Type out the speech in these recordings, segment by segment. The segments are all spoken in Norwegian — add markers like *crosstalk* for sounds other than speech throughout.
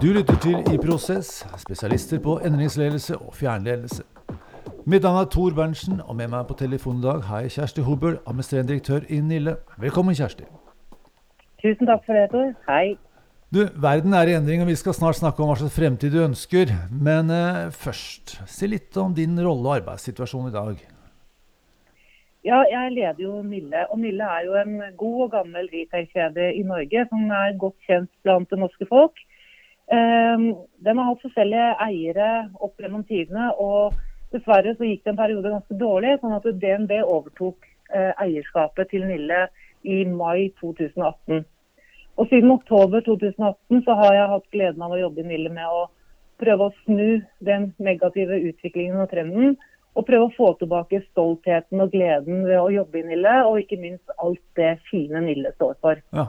Du lytter til I Prosess, spesialister på endringsledelse og fjernledelse. Mitt navn er Tor Berntsen, og med meg på telefonen i dag har jeg Kjersti Hobøl, administrerende direktør i Nille. Velkommen, Kjersti. Tusen takk for det, Tor. Hei. Du, Verden er i endring, og vi skal snart snakke om hva slags fremtid du ønsker. Men eh, først, si litt om din rolle og arbeidssituasjon i dag. Ja, jeg leder jo Nille. Og Nille er jo en god og gammel retail-kjede i Norge som er godt kjent blant det norske folk. Um, den har hatt forskjellige eiere opp gjennom tidene. og Dessverre så gikk det en periode ganske dårlig, sånn at DNB overtok uh, eierskapet til Nille i mai 2018. Og Siden oktober 2018 så har jeg hatt gleden av å jobbe i Nille med å prøve å snu den negative utviklingen og trenden. Og prøve å få tilbake stoltheten og gleden ved å jobbe i Nille, og ikke minst alt det fine Nille står for. Ja.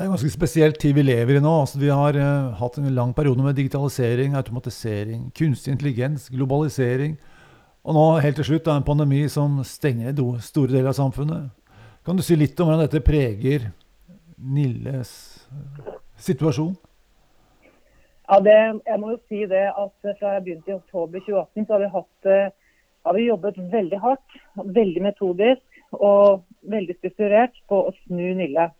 Det er en ganske spesiell tid vi lever i nå. Altså, vi har uh, hatt en lang periode med digitalisering, automatisering, kunstig intelligens, globalisering. Og nå helt til slutt er en pandemi som stenger store deler av samfunnet. Kan du si litt om hvordan dette preger Nilles uh, situasjon? Ja, det, jeg må jo si det at Fra jeg begynte i oktober 2018, så har vi, hatt, har vi jobbet veldig hardt, veldig metodisk og veldig strukturert på å snu Nille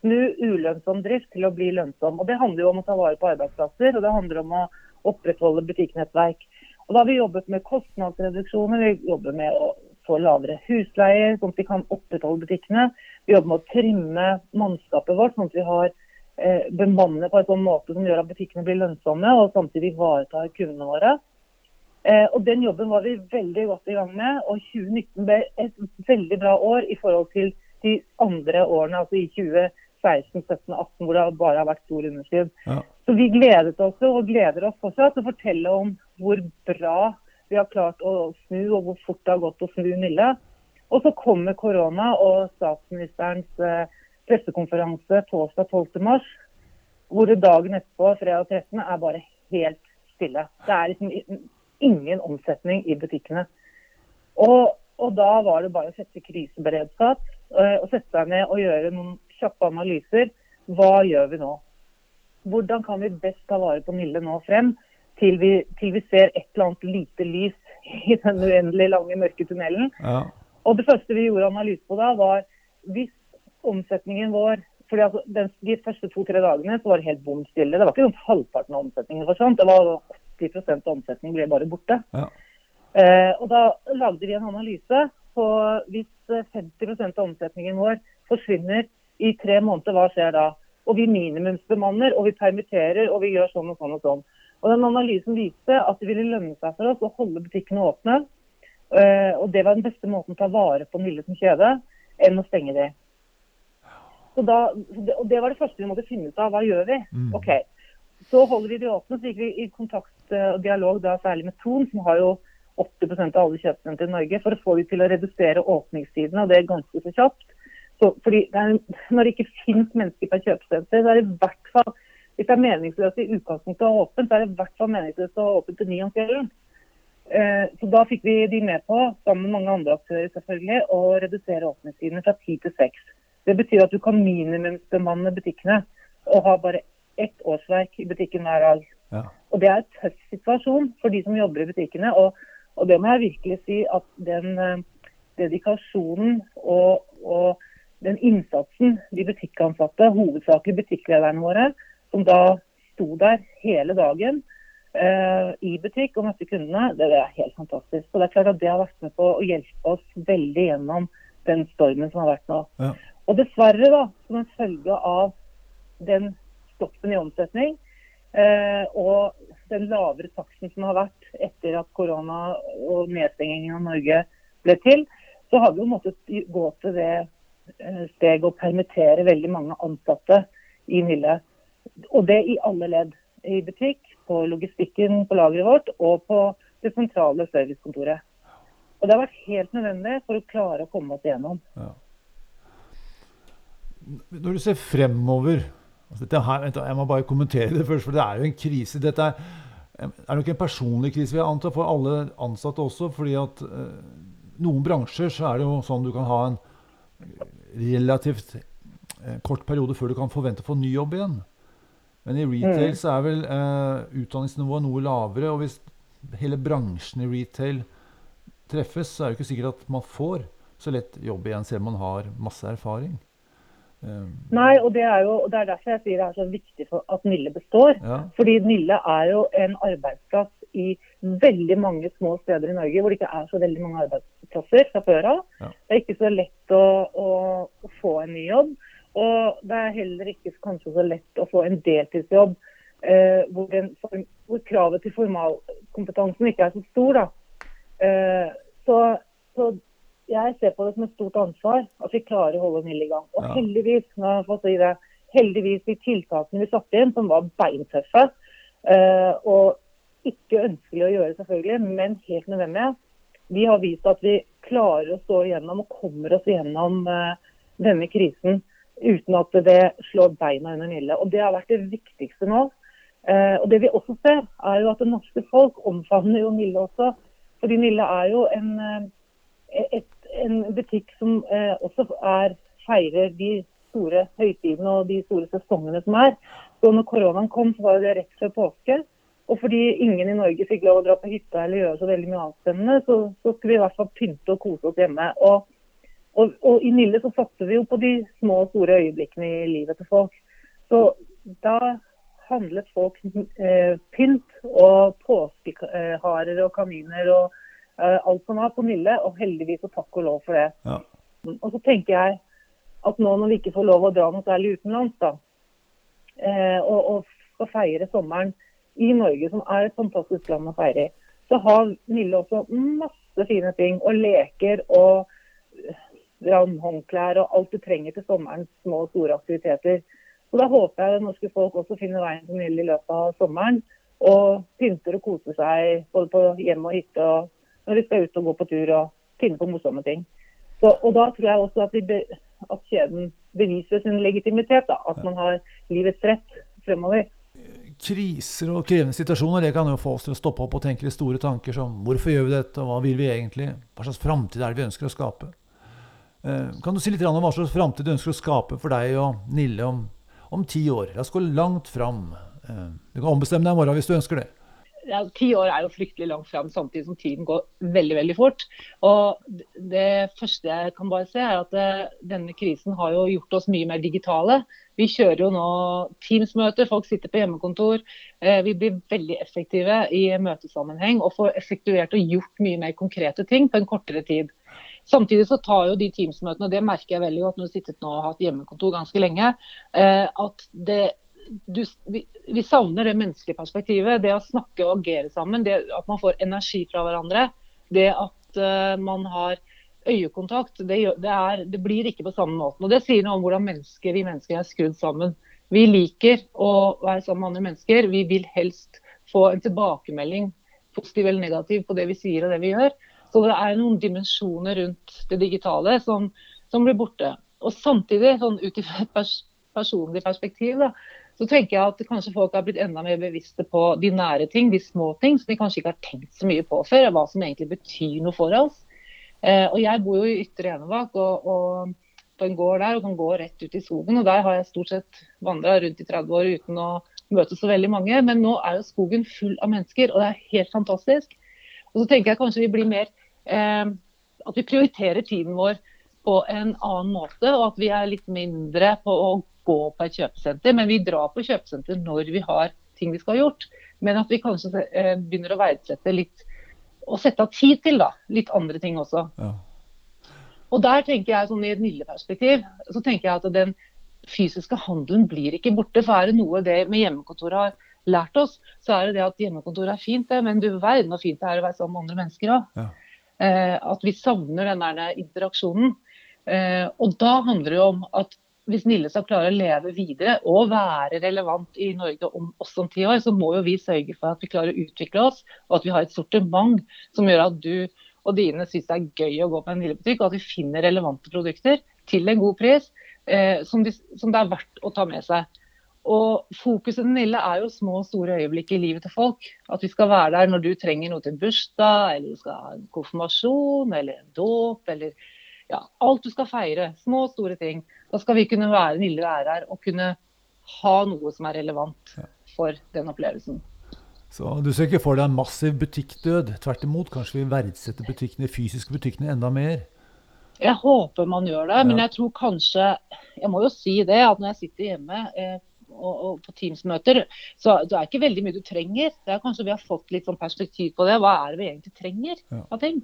snu ulønnsom drift til å bli lønnsom. Og Det handler jo om å ta vare på arbeidsplasser, og det handler om å opprettholde butikknettverk. Og Da har vi jobbet med kostnadsreduksjoner, vi jobber med å få lavere husleier, sånn at vi kan opprettholde butikkene. Vi jobber med å trimme mannskapet vårt, sånn at vi har eh, bemannet på en sånn måte som gjør at butikkene blir lønnsomme, og samtidig ivaretar kundene våre. Eh, og Den jobben var vi veldig godt i gang med, og 2019 ble et veldig bra år i forhold til de andre årene, altså i 2020 16, 17, 18 hvor det bare har vært stor underskudd. Ja. Så vi gledet oss og gleder oss fortsatt til å fortelle om hvor bra vi har klart å snu, og hvor fort det har gått å snu Nille. Og så kommer korona og statsministerens eh, pressekonferanse torsdag 12.3, hvor det dagen etterpå, fredag 13., er bare helt stille. Det er liksom ingen omsetning i butikkene. Og, og da var det bare å sette kriseberedskap eh, og sette seg ned og gjøre noen kjappe analyser. Hva gjør vi nå? Hvordan kan vi best ta vare på Nille nå frem, til vi, til vi ser et eller annet lite lys i den uendelig lange, mørke tunnelen? Ja. Og Det første vi gjorde analyse på da, var hvis omsetningen vår fordi altså, den, De første to-tre dagene så var det helt bom stille. Det var ikke sånn halvparten av omsetningen. For sånt. Det var 80 av omsetningen ble bare borte. Ja. Eh, og Da lagde vi en analyse på hvis 50 av omsetningen vår forsvinner i tre måneder, hva skjer da? Og vi minimumsbemanner, og vi permitterer, og vi gjør sånn og sånn og sånn. Og den Analysen viste at det ville lønne seg for oss å holde butikkene åpne. Uh, og det var den beste måten å ta vare på Mille som kjede, enn å stenge de. Så da, og Det var det første vi måtte finne ut av. Hva gjør vi? Mm. Ok, Så holder vi de åpne. Så gikk vi i kontakt eh, og dialog da særlig med Thon, som har jo 80% av alle kjøpesentre i Norge, for å få dem til å redusere åpningstidene. og Det er ganske så kjapt. Så, fordi det er, Når det ikke finnes mennesker på kjøpesenter, så er det i hvert fall hvis det er meningsløst i utgangspunktet å ha åpent, så er det i hvert fall meningsløst å ha åpent til ni om kvelden. Eh, så da fikk vi de med på, sammen med mange andre aktører selvfølgelig, å redusere åpningstidene fra ti til seks. Det betyr at du kan minimumsbemanne butikkene og ha bare ett årsverk i butikken hver dag. Ja. Og Det er en tøff situasjon for de som jobber i butikkene. Og, og det må jeg virkelig si at den eh, dedikasjonen og, og den innsatsen de butikkansatte, hovedsakelig butikklederne våre, som da sto der hele dagen eh, i butikk og møtte kundene, det, det, er helt fantastisk. Og Det er klart at det har vært med på å hjelpe oss veldig gjennom den stormen som har vært nå. Ja. Og dessverre, da, som en følge av den stoppen i omsetning eh, og den lavere taksten som har vært etter at korona og nedstengingen av Norge ble til, så har vi jo måttet gå til det steg å permittere veldig mange ansatte i Nille. Og det i alle ledd. I butikk, på logistikken på lageret vårt og på det sentrale servicekontoret. Og Det har vært helt nødvendig for å klare å komme oss igjennom. Ja. Når du ser fremover altså her, Jeg må bare kommentere det først, for det er jo en krise. Dette er, er nok en personlig krise vil jeg anta for alle ansatte også. fordi at eh, noen bransjer så er det jo sånn du kan ha en relativt eh, kort periode før du kan forvente å få ny jobb igjen. Men i retail så er vel eh, utdanningsnivået noe lavere. Og hvis hele bransjen i retail treffes, så er det ikke sikkert at man får så lett jobb igjen, selv om man har masse erfaring. Um, Nei, og det er jo det er derfor jeg sier det er så viktig at Nille består. Ja. Fordi Nille er jo en arbeidsplass i veldig mange små steder i Norge hvor det ikke er så veldig mange arbeidsplasser fra før av. Ja. Det er ikke så lett å, å, å, få en ny jobb. Og det er heller ikke kanskje så lett å få en deltidsjobb eh, hvor, den, hvor, kravet til formalkompetansen ikke er så stor. Eh, så, så jeg ser på det som et stort ansvar at vi klarer å holde Nill i gang. Og ja. heldigvis, si det, heldigvis de tiltakene vi satte inn, som var beintøffe uh, og ikke ønskelig å gjøre, selvfølgelig, men helt nødvendig. Vi har vist at vi klarer å stå igjennom og kommer oss igjennom uh, denne krisen uten at det slår beina under Nille. Og Det har vært det viktigste nå. Uh, og Det vi også ser, er jo at det norske folk omfavner jo Nille også. Fordi Nille er jo en, et en butikk som eh, også er, feirer de store høytidene og de store sesongene som er. Så når koronaen kom, så var det rett før påske. Og fordi ingen i Norge fikk lov å dra på hytta eller gjøre så veldig mye annet så, så skulle vi i hvert fall pynte og kose oss hjemme. Og, og, og i Nille så satser vi jo på de små og store øyeblikkene i livet til folk. Så da handlet folk eh, pynt og påskeharer og kaniner og Eh, alt som var på Nille, og heldigvis og takk og lov for det. Ja. Og så tenker jeg at nå når vi ikke får lov å dra noe særlig utenlands, da, eh, og, og, skal feire sommeren i Norge, som er et fantastisk land å feire i, så har Nille også masse fine ting. Og leker og brannhåndklær og alt du trenger til sommerens små og store aktiviteter. Så Da håper jeg det norske folk også finner veien til Nille i løpet av sommeren. Og pynter og koser seg både på hjem og hytte og når de skal ut og gå på tur og finne på morsomme ting. Så, og Da tror jeg også at, be, at kjeden beviser sin legitimitet. Da, at man har livets rett fremover. Kriser og krevende situasjoner det kan jo få oss til å stoppe opp og tenke de store tanker som hvorfor gjør vi dette, og hva vil vi egentlig? Hva slags framtid er det vi ønsker å skape? Eh, kan du si litt om hva slags framtid du ønsker å skape for deg og Nille om, om ti år? La oss gå langt fram. Eh, du kan ombestemme deg i morgen hvis du ønsker det ja, Ti år er jo fryktelig langt fram, samtidig som tiden går veldig veldig fort. Og Det første jeg kan bare se, er at eh, denne krisen har jo gjort oss mye mer digitale. Vi kjører jo nå Teams-møter, folk sitter på hjemmekontor. Eh, vi blir veldig effektive i møtesammenheng og får effektuert og gjort mye mer konkrete ting på en kortere tid. Samtidig så tar jo de Teams-møtene, og det merker jeg veldig godt når du har sittet nå og hatt hjemmekontor ganske lenge, eh, at det du, vi, vi, savner det menneskelige perspektivet. Det å snakke og agere sammen. Det at man får energi fra hverandre. Det at uh, man har øyekontakt. Det, det, er, det, blir ikke på samme måten. Og Det sier noe om hvordan mennesker, vi mennesker er skrudd sammen. Vi liker å være sammen med andre mennesker. Vi vil helst få en tilbakemelding, positiv eller negativ, på det vi sier og det vi gjør. Så det er noen dimensjoner rundt det digitale som, som blir borte. Og samtidig, sånn ut ifra et pers personlig perspektiv, da, så tenker jeg at kanskje folk har blitt enda mer bevisste på de nære ting, de små ting, som de kanskje ikke har tenkt så mye på før. Hva som egentlig betyr noe for oss. Eh, og Jeg bor jo i Ytre Enebakk og, og, på en gård der og kan gå rett ut i skogen. og Der har jeg stort sett vandra rundt i 30 år uten å møte så veldig mange. Men nå er jo skogen full av mennesker, og det er helt fantastisk. Og så tenker jeg kanskje vi blir mer eh, At vi prioriterer tiden vår på en annen måte, og at vi er litt mindre på å gå på et kjøpesenter. Men vi drar på kjøpesenter når vi har ting vi skal ha gjort. Men at vi kanskje eh, begynner å verdsette litt og sette av tid til da, litt andre ting også. Ja. Og der tenker jeg sånn I et Nille-perspektiv så tenker jeg at den fysiske handelen blir ikke borte. For er det noe det med hjemmekontoret har lært oss, så er det det at hjemmekontoret er fint, det, men du verden hvor fint det er å være sammen med andre mennesker òg. Ja. Eh, at vi savner den der interaksjonen. Eh, og da handler det om at hvis Nille skal klare å leve videre og være relevant i Norge om, også om ti år, så må jo vi sørge for at vi klarer å utvikle oss, og at vi har et sortiment som gjør at du og dine syns det er gøy å gå på en Nille-butikk, og at vi finner relevante produkter til en god pris eh, som, de, som, det er verdt å ta med seg. Og Fokuset til Nille er jo små og store øyeblikk i livet til folk. At vi skal være der når du trenger noe til bursdag, eller du skal ha en konfirmasjon, eller en dåp, eller ja, alt du skal feire. Små og store ting. Da skal vi kunne være Nille være her og kunne ha noe som er relevant for den opplevelsen. Så du ser ikke for deg en massiv butikkdød? Tvert imot, kanskje vi verdsetter butikkene, fysiske butikkene enda mer? Jeg håper man gjør det, men jeg tror kanskje Jeg må jo si det, at når jeg sitter hjemme eh, og, og, på Teams-møter, så det er ikke veldig mye du trenger. Det er Kanskje vi har fått litt sånn perspektiv på det. Hva er det vi egentlig trenger av ting?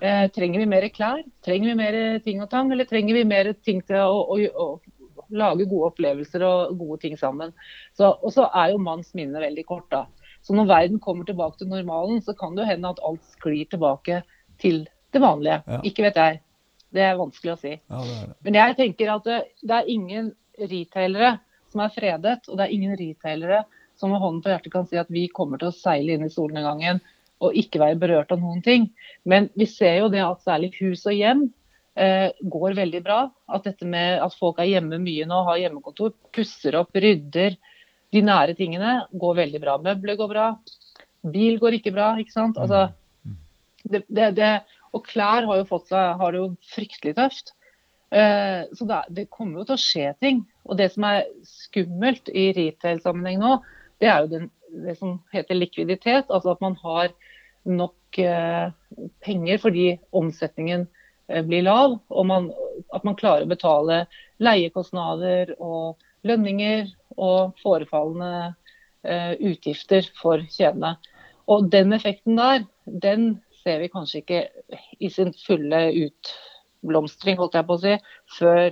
Eh, trenger vi mer klær? Trenger vi mer ting og tang? Eller trenger vi mer ting til å, å, å lage gode opplevelser og gode ting sammen? Så, og så er jo manns minne veldig kort, da. Så når verden kommer tilbake til normalen, så kan det jo hende at alt sklir tilbake til det vanlige. Ja. Ikke vet jeg. Det er vanskelig å si. Ja, det det. Men jeg tenker at det, det, er ingen retailere som er fredet, og det er ingen retailere som med hånden på hjertet kan si at vi kommer til å seile inn i solnedgangen og ikke være berørt av noen ting. Men vi ser jo det at særlig hus og hjem eh, går veldig bra. At dette med at folk er hjemme mye nå, har hjemmekontor, pusser opp, rydder. De nære tingene går veldig bra. Møbler går bra. Bil går ikke bra. ikke sant? Altså, mm. det, det, det, og klær har jo fått seg, har det jo fryktelig tøft. Eh, så det, det, kommer jo til å skje ting. Og det som er skummelt i retail-sammenheng nå, det er jo den, det som heter likviditet. Altså at man har nok eh, penger fordi omsetningen eh, blir lav. Og man, at man klarer å betale leiekostnader og lønninger og forefallende eh, utgifter for kjedene. Og den effekten der, den ser vi kanskje ikke i sin fulle utblomstring, holdt jeg på å si, før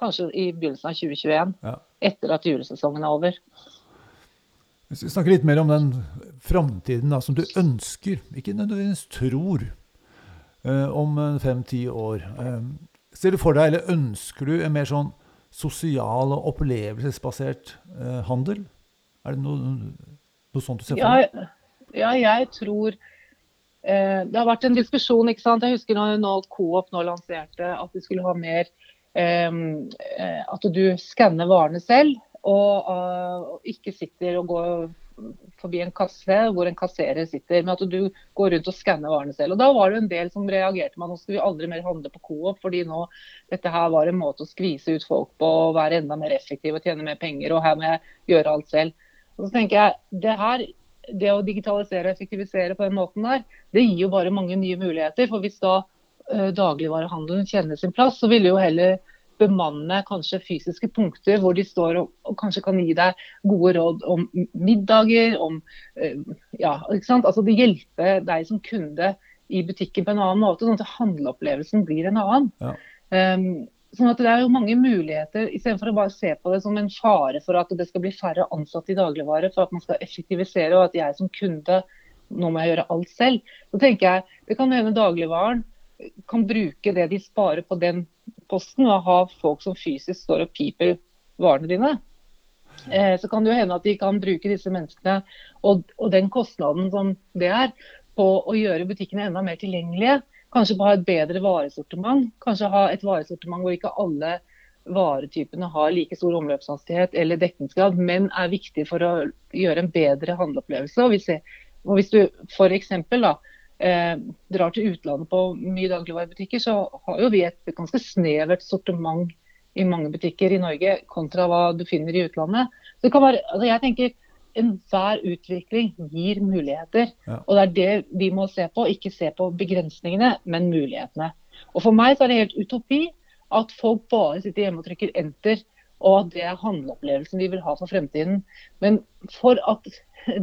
kanskje i begynnelsen av 2021. Ja. Etter at julesesongen er over. Hvis vi snakker litt mer om den framtiden som du ønsker, ikke nødvendigvis tror, eh, om fem-ti år. Eh, ser du for deg, eller ønsker du, en mer sånn sosial og opplevelsesbasert eh, handel? Er det noe, noe sånt du ser for deg? Ja, ja, jeg tror Eh, det har vært en diskusjon. ikke sant? Jeg husker når, når Coop nå lanserte at de skulle ha mer eh, eh At du skanner varene selv, og uh, ikke sitter og går forbi en kasse hvor en kasserer sitter, men at du går rundt og skanner varene selv. Og Da var det en del som reagerte med at nå skal vi aldri mer handle på Coop, fordi nå dette her var en måte å skvise ut folk på og være enda mer effektiv og tjene mer penger, og her må jeg gjøre alt selv. Og så tenker jeg, det her det å digitalisere og effektivisere på den måten der, det gir jo bare mange nye muligheter. For hvis da uh, dagligvarehandelen kjenner sin plass, så ville jo heller bemanne kanskje fysiske punkter hvor de står og, og, kanskje kan gi deg gode råd om middager, om uh, Ja, ikke sant. Altså det hjelper deg som kunde i butikken på en annen måte, sånn at handleopplevelsen blir en annen. Ja. Um, Sånn at Det er jo mange muligheter, istedenfor å bare se på det som en fare for at det skal bli færre ansatte i dagligvare, for at man skal effektivisere og at jeg som kunde nå må jeg gjøre alt selv. Så tenker jeg, Det kan hende dagligvaren kan bruke det de sparer på den posten, og ha folk som fysisk står og piper varene dine. Eh, så kan det jo hende at de kan bruke disse menneskene og, og den kostnaden som det er, på å gjøre butikkene enda mer tilgjengelige Kanskje på å ha et bedre varesortiment. Kanskje ha et varesortiment hvor ikke alle varetypene har like stor omløpshastighet eller dekningsgrad, men er viktig for å gjøre en bedre handleopplevelse. Og hvis, og hvis du f.eks. Eh, drar til utlandet på mye dagligvarebutikker, så har jo vi et ganske snevert sortiment i mange butikker i Norge kontra hva du finner i utlandet. Så det kan være, altså jeg tenker enhver utvikling gir muligheter. Ja. Og det er det vi må se på. Ikke se på begrensningene, men mulighetene. Og For meg så er det helt utopi at folk bare sitter hjemme og trykker enter, og at det er handleopplevelsen vi vil ha for fremtiden. Men for at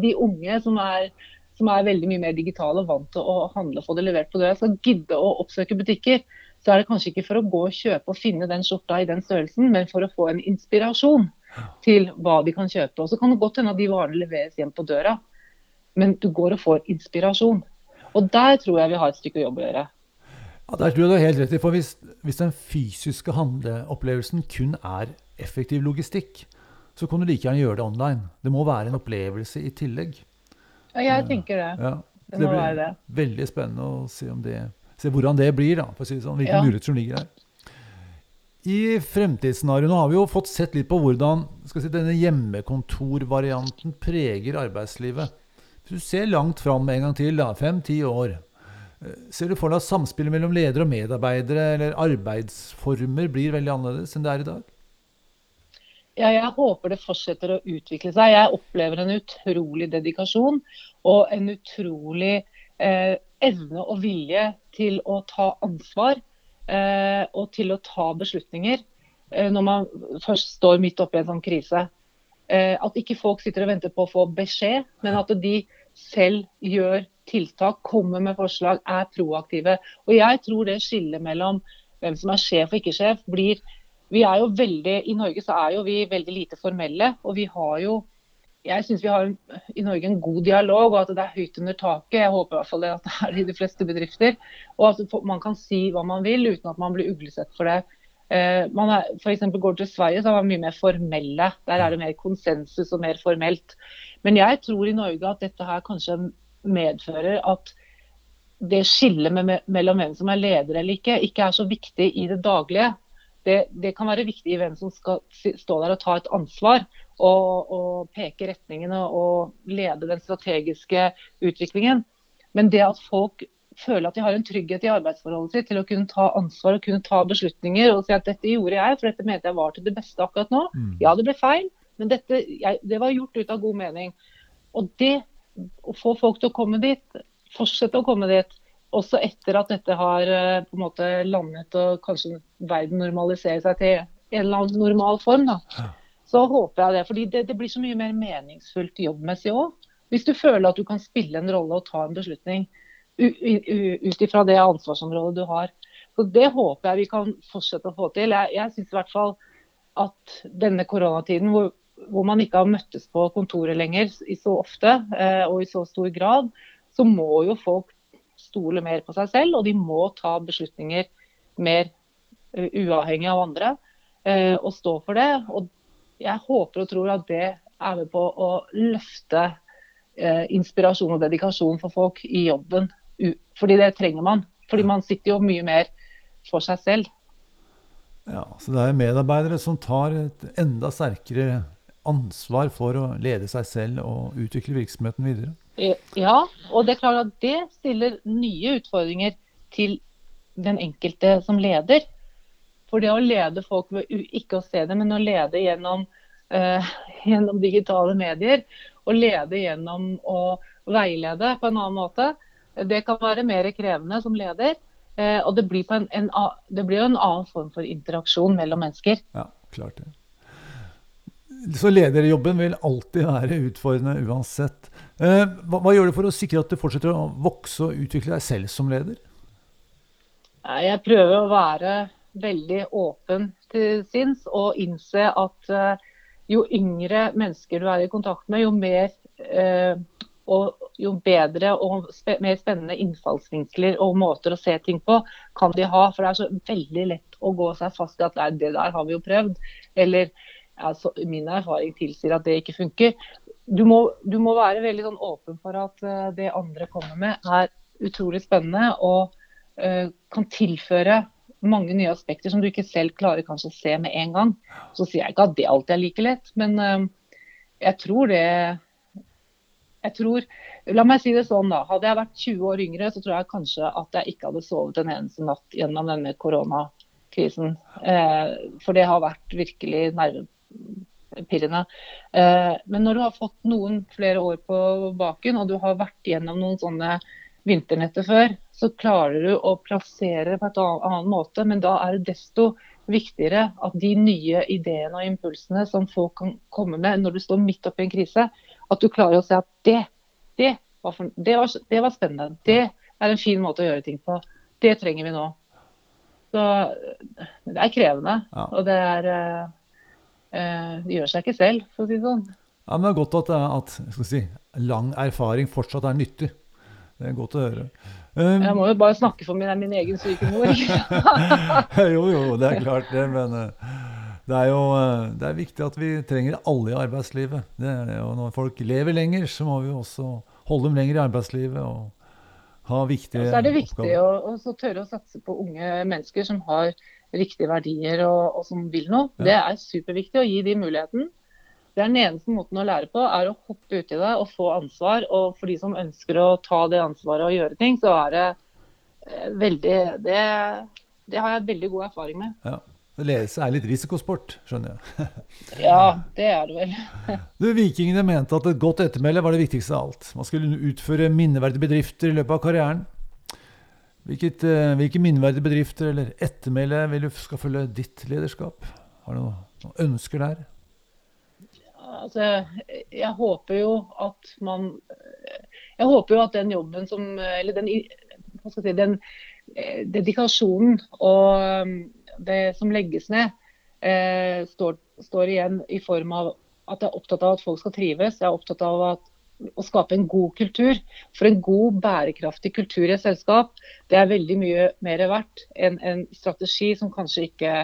de unge som er, som er veldig mye mer digitale og vant til å handle og få det levert på døra, skal gidde å oppsøke butikker, så er det kanskje ikke for å gå og kjøpe og finne den skjorta i den størrelsen, men for å få en inspirasjon til hva de kan kjøpe. Og Så kan det godt hende at de varene leveres hjem på døra, men du går og får inspirasjon. Og der tror jeg vi har et stykke jobb å gjøre. Ja, Der tror jeg du har helt rett i. For hvis, hvis den fysiske handleopplevelsen kun er effektiv logistikk, så kan du like gjerne gjøre det online. Det må være en opplevelse i tillegg. Ja, jeg tenker det. Ja, det, det være det. Veldig spennende å se, det, se hvordan det blir, da, for å si det sånn. Hvilke ja. muligheter som ligger der. I fremtidsscenarioet har vi jo fått sett litt på hvordan si, denne hjemmekontorvarianten preger arbeidslivet. Hvis du ser langt fram en gang til, fem-ti år, eh, ser du for deg at samspillet mellom ledere og medarbeidere eller arbeidsformer blir veldig annerledes enn det er i dag? Ja, jeg håper det fortsetter å utvikle seg. Jeg opplever en utrolig dedikasjon og en utrolig eh, evne og vilje til å ta ansvar eh, og til å ta beslutninger eh, når man først står midt oppi en sånn krise. Eh, at ikke folk sitter og venter på å få beskjed, men at de selv gjør tiltak, kommer med forslag, er proaktive. Og jeg tror det skillet mellom hvem som er sjef og ikke sjef, blir vi er jo veldig, I Norge så er jo vi veldig lite formelle. og vi har jo jeg syns vi har i Norge en god dialog, og at det er høyt under taket. Jeg håper i hvert fall at det er i de fleste bedrifter. Og at man kan si hva man vil uten at man blir uglesett for det. Eh, man er, for Går du til Sverige, så er man mye mer formelle. Der er det mer konsensus og mer formelt. Men jeg tror i Norge at dette her kanskje medfører at det skillet mellom hvem som er leder eller ikke, ikke er så viktig i det daglige det, det, kan være viktig i hvem som skal stå der og ta et ansvar og, og peke retningene og lede den strategiske utviklingen. Men det at folk føler at de har en trygghet i arbeidsforholdet sitt til å kunne ta ansvar og kunne ta beslutninger og si at dette gjorde jeg, for dette mente jeg var til det beste akkurat nå. Mm. Ja, det ble feil, men dette, jeg, det var gjort ut av god mening. Og det å få folk til å komme dit, fortsette å komme dit, også etter at dette har eh, på en måte landet og kanskje verden normaliserer seg til en eller annen normal form, da, så håper jeg det. fordi det, det blir så mye mer meningsfullt jobbmessig òg. Hvis du føler at du kan spille en rolle og ta en beslutning ut ifra det ansvarsområdet du har. Så Det håper jeg vi kan fortsette å få til. Jeg, jeg syns i hvert fall at denne koronatiden hvor, hvor, man ikke har møttes på kontoret lenger i så ofte eh, og i så stor grad, så må jo folk stole mer på seg selv, og de må ta beslutninger mer uavhengig av andre og stå for det. Og jeg håper og tror at det er med på å løfte inspirasjon og dedikasjon for folk i jobben. Fordi det trenger man. Fordi man sitter jo mye mer for seg selv. Ja, Så det er medarbeidere som tar et enda sterkere ansvar for å lede seg selv og utvikle virksomheten videre? Ja, og det er klart at det stiller nye utfordringer til den enkelte som leder. For det å lede folk ved ikke å se det, men å lede gjennom, eh, *laughs* gjennom digitale medier, og lede gjennom å veilede på en annen måte, det kan være mer krevende som leder. Eh, og det blir, en, en, det blir, jo en annen form for interaksjon mellom mennesker. Ja, klart det. Så lederjobben vil alltid være utfordrende uansett. Eh, hva, hva, gjør du for å sikre at du fortsetter å vokse og utvikle deg selv som leder? Jeg prøver å være veldig åpen til sinns og innse at uh, jo yngre mennesker du er i kontakt med, jo mer uh, og jo bedre og spe mer spennende innfallsvinkler og måter å se ting på kan de ha. For det er så veldig lett å gå seg fast i at det der har vi jo prøvd. Eller altså, min erfaring tilsier at det ikke funker. Du må, du må være veldig sånn åpen for at uh, det andre kommer med er utrolig spennende og uh, kan tilføre mange nye aspekter som du ikke selv klarer kanskje å se med en gang. Så sier jeg ikke at det alltid er like lett, men uh, jeg tror det jeg tror, La meg si det sånn, da. Hadde jeg vært 20 år yngre, så tror jeg kanskje at jeg ikke hadde sovet en eneste natt gjennom denne koronakrisen. Uh, for det har vært virkelig nerve, pirrende. Eh, men når du har fått noen flere år på baken, og du har vært gjennom noen sånne vinternetter før, så klarer du å plassere det på en annen måte. Men da er det desto viktigere at de nye ideene og impulsene som folk kan komme med når du står midt oppi en krise, at du klarer å se at det, det, var, for, det, var, det var spennende. Det er en fin måte å gjøre ting på. Det trenger vi nå. Så det er krevende. Ja. Og det er eh, eh, gjør seg ikke selv, for å si det sånn. Ja, men Det er godt at, at si, lang erfaring fortsatt er nyttig. Det er godt å høre. Um, jeg må jo bare snakke for min, min egen syke mor. *laughs* jo, jo, det er klart det. Men uh, det er jo det er viktig at vi trenger alle i arbeidslivet. Det er det, og når folk lever lenger, så må vi også holde dem lenger i arbeidslivet. og ha viktige oppgaver. Ja, Så er det viktig å tørre å satse på unge mennesker som har riktige verdier og, og som vil noe. Ja. Det er superviktig å gi de muligheten. Det er Den eneste måten å lære på er å hoppe uti det og få ansvar. Og for de som ønsker å ta det ansvaret og gjøre ting, så er det eh, veldig det, det, har jeg veldig god erfaring med. Ja. Ledelse er litt risikosport, skjønner jeg. *laughs* Ja, det er det vel. *laughs* Du, Vikingene mente at et godt ettermæle var det viktigste av alt. Man skulle utføre minneverdige bedrifter i løpet av karrieren. Hvilket, eh, hvilke minneverdige bedrifter eller ettermæle vil du skal følge ditt lederskap? Har du noen, ønsker der? Altså, jeg håper jo at man Jeg håper jo at den jobben som Eller den, hva skal jeg si, den eh, dedikasjonen og um, det som legges ned, eh, står, står, igjen i form av at jeg er opptatt av at folk skal trives. Jeg er opptatt av at, å skape en god kultur. For en god, bærekraftig kultur i et selskap, det er veldig mye mer verdt enn en strategi som kanskje ikke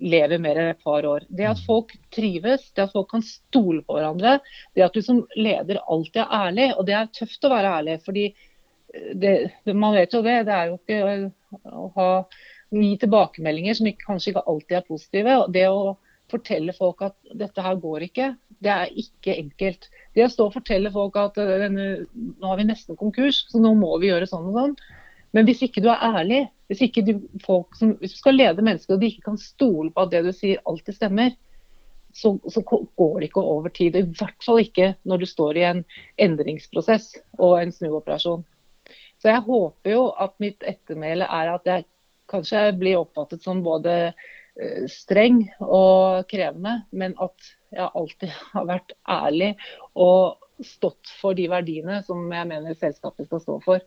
lever mer enn et par år. Det at mm. folk trives, det at folk kan stole på hverandre, det at du som leder alltid er ærlig. Og det er tøft å være ærlig. fordi det, man vet jo det. Det er jo ikke å ha gi tilbakemeldinger som ikke, kanskje ikke alltid er positive. og Det å fortelle folk at dette her går ikke, det er ikke enkelt. Det å stå og fortelle folk at eh, denne, nå har vi nesten konkurs, så nå må vi gjøre sånn og sånn. Men hvis ikke du er ærlig, hvis, ikke du, som, hvis du skal lede mennesker og de ikke kan stole på at det du sier alltid stemmer, så, så, går det ikke over tid. I hvert fall ikke når du står i en endringsprosess og en snuoperasjon. Så jeg håper jo at mitt ettermæle er at jeg kanskje blir oppfattet som både streng og krevende, men at jeg alltid *laughs* har vært ærlig og stått for de verdiene som jeg mener selskapet skal stå for.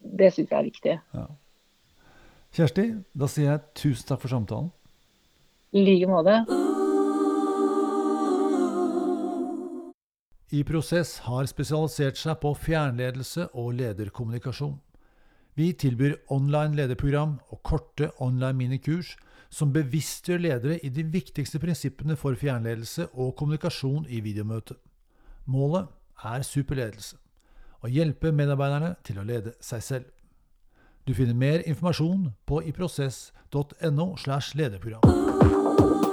Det syns jeg er viktig. Ja. Kjersti, da sier jeg tusen takk for samtalen. I like måte. I Prosess har spesialisert seg på fjernledelse og lederkommunikasjon. Vi tilbyr online lederprogram og korte online minikurs som bevisstgjør ledere i de viktigste prinsippene for fjernledelse og kommunikasjon i videomøte. Målet er superledelse å hjelpe medarbeiderne til å lede seg selv. Du finner mer informasjon på iprosess.no. slash lederprogram.